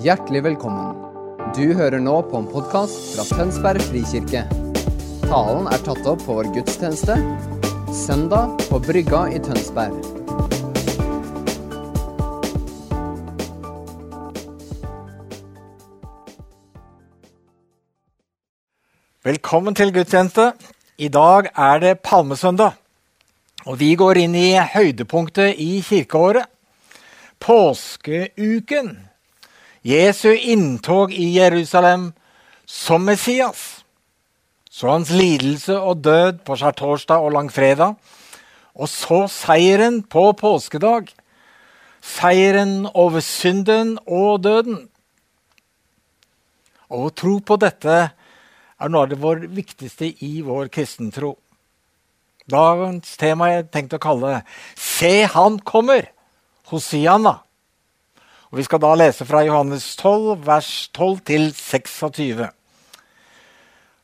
Hjertelig velkommen. Du hører nå på en podkast fra Tønsberg frikirke. Talen er tatt opp på vår gudstjeneste søndag på Brygga i Tønsberg. Velkommen til gudstjeneste. I dag er det palmesøndag. Og vi går inn i høydepunktet i kirkeåret. Påskeuken. Jesu inntog i Jerusalem som Messias. Så hans lidelse og død på skjærtorsdag og langfredag. Og så seieren på påskedag. Seieren over synden og døden. Og Å tro på dette er noe av det vår viktigste i vår kristentro. Dagens tema jeg tenkte å kalle 'Se, han kommer'. Hosianna. Og Vi skal da lese fra Johannes 12, vers 12 til 26.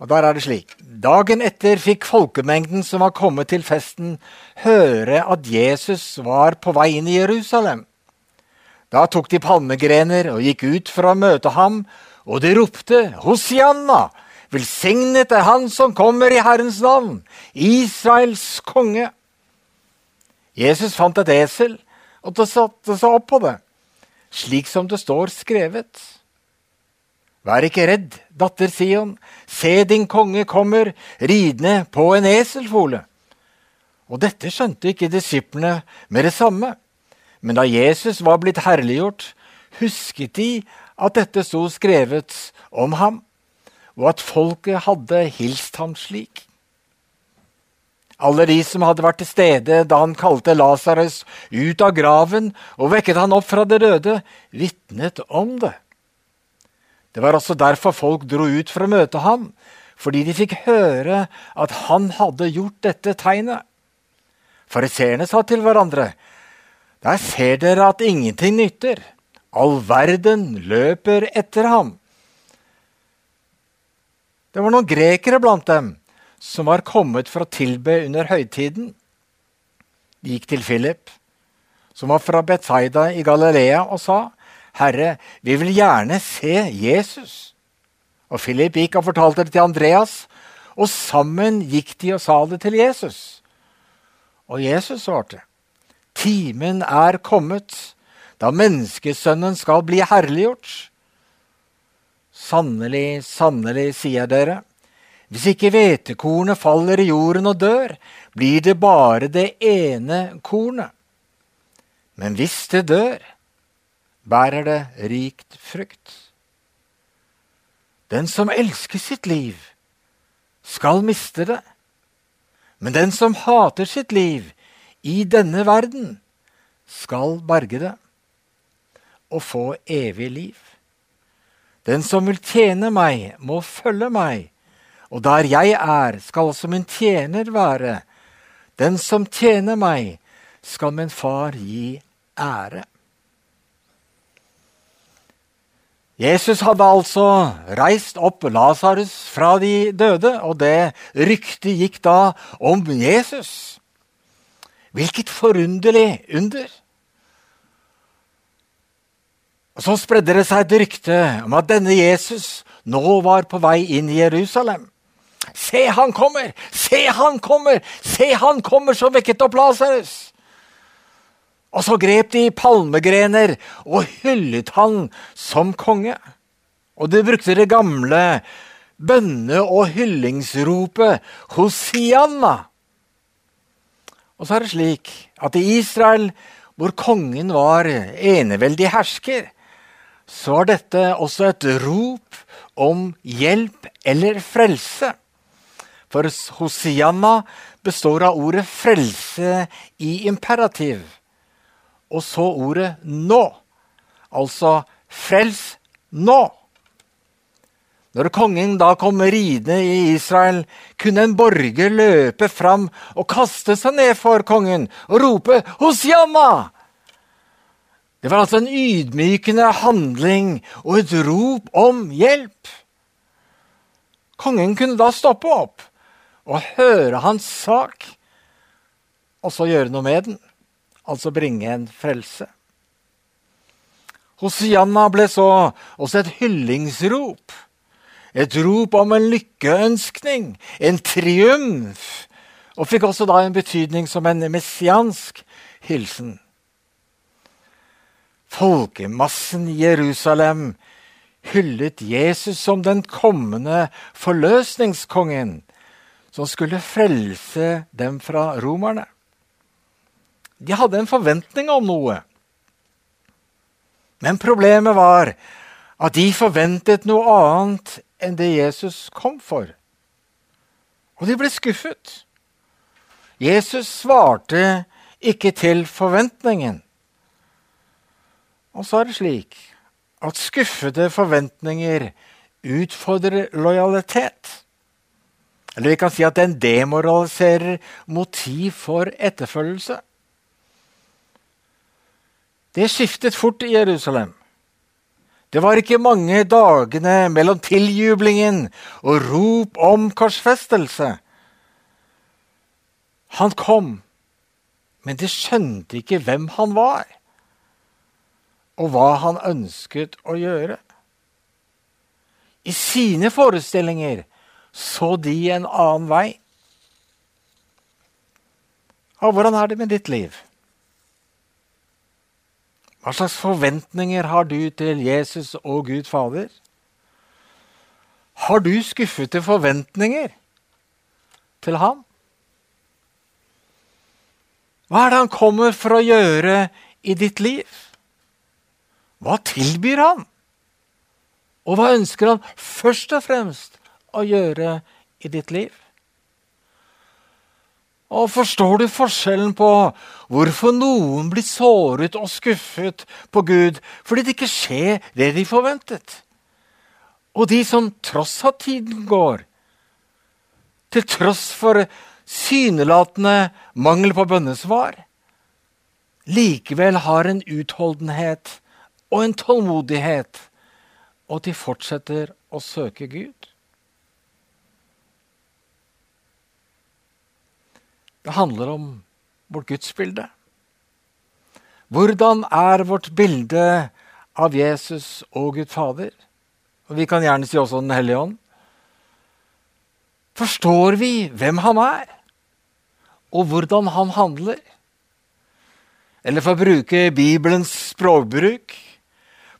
Og Der er det slik. Dagen etter fikk folkemengden som var kommet til festen, høre at Jesus var på vei inn i Jerusalem. Da tok de palmegrener og gikk ut for å møte ham, og de ropte Hosianna! Velsignet er Han som kommer i Herrens navn, Israels konge. Jesus fant et esel og satte seg opp på det, slik som det står skrevet. Vær ikke redd, datter Sion, se din konge kommer ridende på en eselfole. Og dette skjønte ikke disiplene med det samme. Men da Jesus var blitt herliggjort, husket de at dette sto skrevet om ham og at folket hadde hilst ham slik. Alle de som hadde vært til stede da han kalte Lasarus ut av graven og vekket han opp fra det døde, vitnet om det. Det var også derfor folk dro ut for å møte ham, fordi de fikk høre at han hadde gjort dette tegnet. Fariseerne sa til hverandre, der ser dere at ingenting nytter. All verden løper etter ham. Det var noen grekere blant dem som var kommet for å tilbe under høytiden. De gikk til Philip, som var fra Betzaida i Galilea, og sa, 'Herre, vi vil gjerne se Jesus.' Og Philip gikk og fortalte det til Andreas, og sammen gikk de og sa det til Jesus. Og Jesus svarte, 'Timen er kommet, da menneskesønnen skal bli herliggjort.' Sannelig, sannelig, sier dere, hvis ikke hvetekornet faller i jorden og dør, blir det bare det ene kornet. Men hvis det dør, bærer det rikt frukt. Den som elsker sitt liv, skal miste det. Men den som hater sitt liv i denne verden, skal berge det og få evig liv. Den som vil tjene meg, må følge meg, og der jeg er, skal også min tjener være. Den som tjener meg, skal min far gi ære. Jesus hadde altså reist opp Lasarus fra de døde, og det ryktet gikk da om Jesus. Hvilket forunderlig under! Og Så spredde det seg et rykte om at denne Jesus nå var på vei inn i Jerusalem. Se, han kommer! Se, han kommer! Se, han kommer som vekket opp Lasarus! Og så grep de palmegrener og hyllet han som konge. Og de brukte det gamle bønne- og hyllingsropet Hosianna. Og så er det slik at i Israel, hvor kongen var eneveldig hersker, så var dette også et rop om hjelp eller frelse. For Hosianna består av ordet 'frelse' i imperativ. Og så ordet 'nå'. Altså 'frels nå'. Når kongen da kom ridende i Israel, kunne en borger løpe fram og kaste seg ned for kongen og rope 'Hosianna!' Det var altså en ydmykende handling og et rop om hjelp. Kongen kunne da stoppe opp og høre hans sak, og så gjøre noe med den. Altså bringe en frelse. Hosianna ble så også et hyllingsrop. Et rop om en lykkeønskning, en triumf. Og fikk også da en betydning som en messiansk hilsen. Folkemassen i Jerusalem hyllet Jesus som den kommende forløsningskongen som skulle frelse dem fra romerne. De hadde en forventning om noe. Men problemet var at de forventet noe annet enn det Jesus kom for. Og de ble skuffet. Jesus svarte ikke til forventningen. Og så er det slik at skuffede forventninger utfordrer lojalitet. Eller vi kan si at den demoraliserer motiv for etterfølgelse. Det skiftet fort i Jerusalem. Det var ikke mange dagene mellom tiljublingen og rop om korsfestelse. Han kom, men de skjønte ikke hvem han var, og hva han ønsket å gjøre. I sine forestillinger så de en annen vei. Og hvordan er det med ditt liv? Hva slags forventninger har du til Jesus og Gud Fader? Har du skuffete forventninger til ham? Hva er det han kommer for å gjøre i ditt liv? Hva tilbyr han? Og hva ønsker han først og fremst å gjøre i ditt liv? Og Forstår du forskjellen på hvorfor noen blir såret og skuffet på Gud fordi det ikke skjer det de forventet? Og de som tross at tiden går, til tross for synelatende mangel på bønnesvar, likevel har en utholdenhet og en tålmodighet, og de fortsetter å søke Gud? Det handler om vårt gudsbilde. Hvordan er vårt bilde av Jesus og Gud Fader? Og Vi kan gjerne si også Den hellige ånd. Forstår vi hvem han er, og hvordan han handler? Eller for å bruke Bibelens språkbruk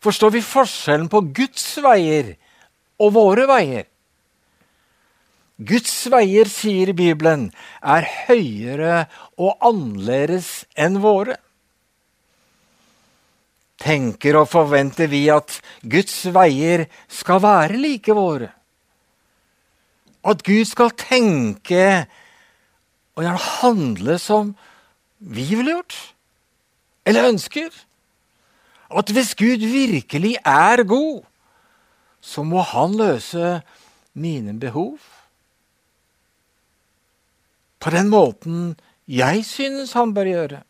forstår vi forskjellen på Guds veier og våre veier? Guds veier, sier Bibelen, er høyere og annerledes enn våre. Tenker og forventer vi at Guds veier skal være like våre? At Gud skal tenke og gjerne handle som vi ville gjort? Eller ønsker? At hvis Gud virkelig er god, så må han løse mine behov på den måten jeg synes han bør gjøre.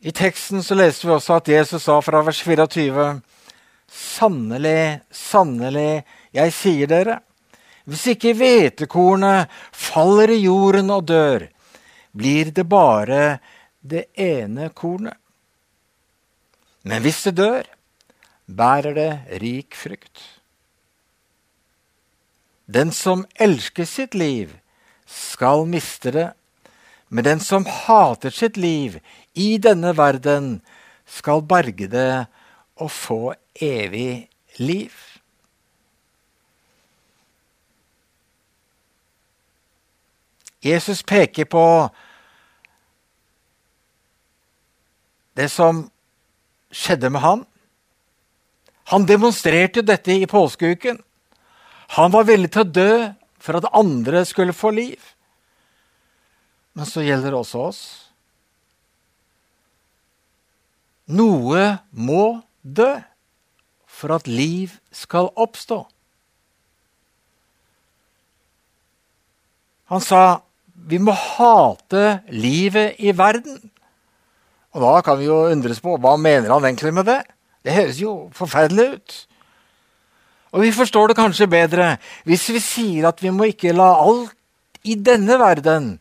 I teksten så leste vi også at Jesus sa fra vers 24.: Sannelig, sannelig, jeg sier dere, hvis ikke hvetekornet faller i jorden og dør, blir det bare det ene kornet. Men hvis det dør, bærer det rik frukt. Den som elsker sitt liv, skal miste det. Men den som hater sitt liv i denne verden, skal berge det og få evig liv. Jesus peker på det som skjedde med han. Han demonstrerte dette i påskeuken. Han var villig til å dø for at andre skulle få liv. Men så gjelder det også oss. Noe må dø for at liv skal oppstå. Han sa vi må hate livet i verden. Og da kan vi jo undres på hva mener han egentlig med det? Det høres jo forferdelig ut. Og vi forstår det kanskje bedre hvis vi sier at vi må ikke la alt i denne verden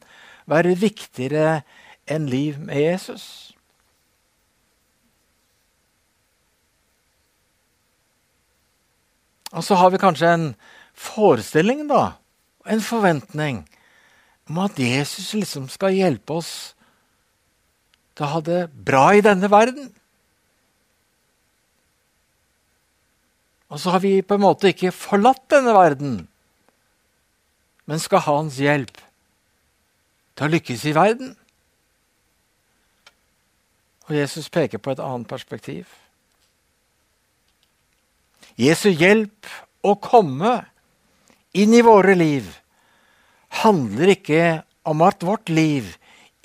være viktigere enn liv med Jesus. Og så har vi kanskje en forestilling, da, en forventning, om at Jesus liksom skal hjelpe oss til å ha det bra i denne verden. Og så har vi på en måte ikke forlatt denne verden, men skal ha hans hjelp til å lykkes i verden. Og Jesus peker på et annet perspektiv. Jesu hjelp å komme inn i våre liv handler ikke om at vårt liv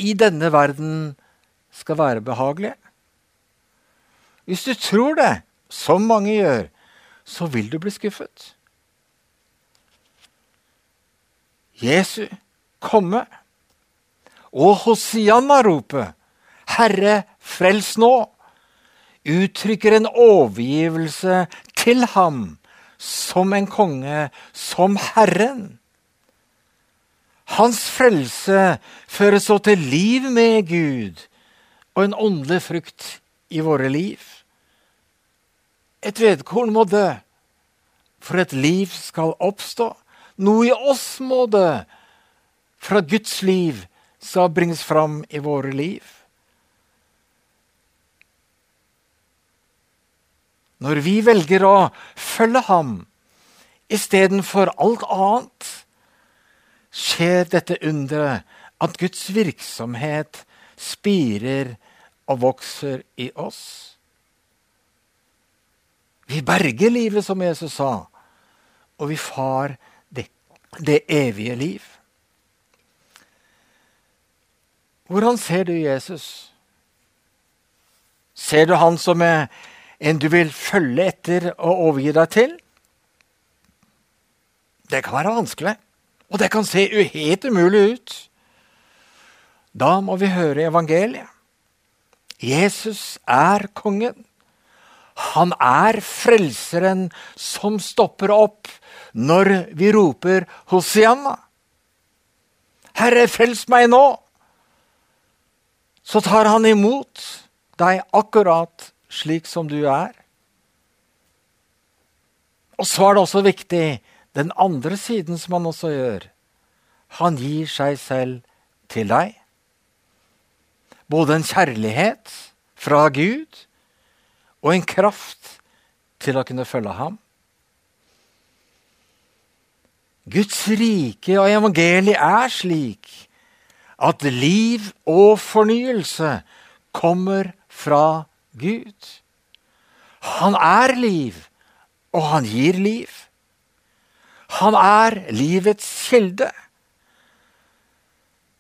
i denne verden skal være behagelig. Hvis du tror det, som mange gjør, så vil du bli skuffet. Jesu komme og Hosianna-ropet 'Herre, frels nå!' uttrykker en overgivelse til ham som en konge, som Herren. Hans frelse fører så til liv med Gud og en åndelig frukt i våre liv. Et vedkorn må dø for et liv skal oppstå. Noe i oss må dø fra Guds liv skal bringes fram i våre liv. Når vi velger å følge ham istedenfor alt annet, skjer dette underet at Guds virksomhet spirer og vokser i oss. Vi berger livet, som Jesus sa, og vi far det, det evige liv. Hvordan ser du Jesus? Ser du han som en du vil følge etter og overgi deg til? Det kan være vanskelig, og det kan se helt umulig ut. Da må vi høre evangeliet. Jesus er kongen. Han er frelseren som stopper opp når vi roper Hosianna. Herre, frels meg nå! Så tar han imot deg akkurat slik som du er. Og så er det også viktig den andre siden som han også gjør. Han gir seg selv til deg. Både en kjærlighet fra Gud og en kraft til å kunne følge ham. Guds rike og evangeliet er slik at liv og fornyelse kommer fra Gud. Han er liv, og han gir liv. Han er livets kilde.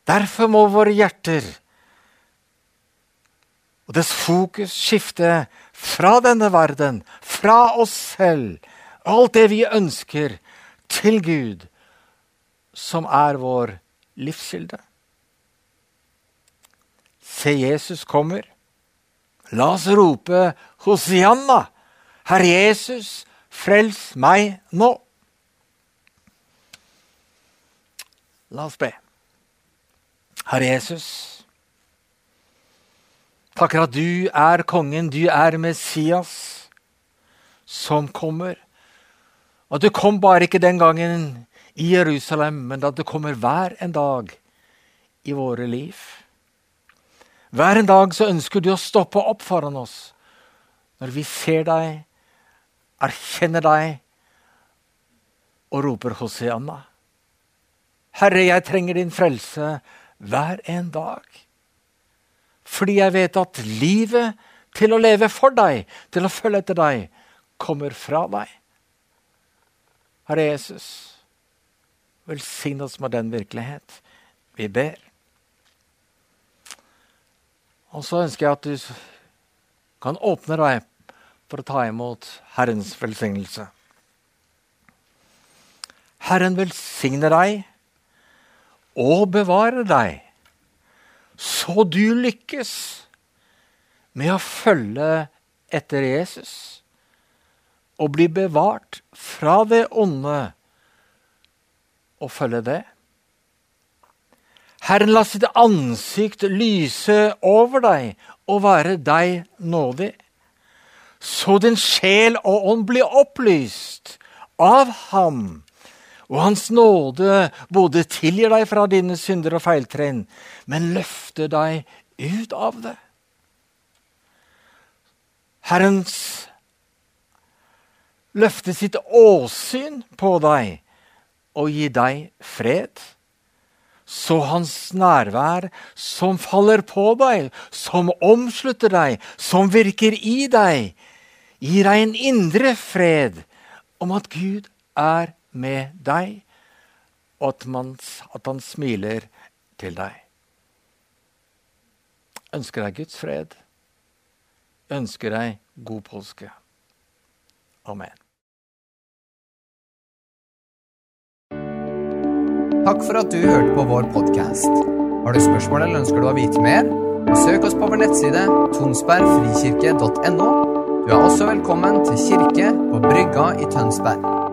Derfor må våre hjerter og dess fokus skifte fra denne verden, fra oss selv, alt det vi ønsker, til Gud, som er vår livskilde. Se, Jesus kommer. La oss rope Hosianna, Herre Jesus, frels meg nå. La oss be. Herre Jesus, Takker at du er kongen, du er Messias som kommer. At du kom bare ikke den gangen i Jerusalem, men at du kommer hver en dag i våre liv. Hver en dag så ønsker du å stoppe opp foran oss når vi ser deg, erkjenner deg og roper Hosianna. Herre, jeg trenger din frelse hver en dag. Fordi jeg vet at livet til å leve for deg, til å følge etter deg, kommer fra deg. Herre Jesus, velsign oss med den virkelighet. Vi ber. Og så ønsker jeg at du kan åpne deg for å ta imot Herrens velsignelse. Herren velsigne deg og bevare deg så du lykkes med å følge etter Jesus og bli bevart fra det onde og følge det. Herren la sitt ansikt lyse over deg og være deg nådig, så din sjel og ånd blir opplyst av ham. Og hans nåde både tilgir deg fra dine synder og feiltrinn, men løfter deg ut av det. Herrens løfte sitt åsyn på deg og gi deg fred. Så hans nærvær, som faller på deg, som omslutter deg, som virker i deg, gir deg en indre fred om at Gud er med deg, og at, man, at han smiler til deg. Ønsker deg Guds fred. Ønsker deg god påske. Amen. Takk for at du hørte på vår podkast. Har du spørsmål eller ønsker du å vite mer? Søk oss på vår nettside tonsbergfrikirke.no. Du er også velkommen til kirke på Brygga i Tønsberg.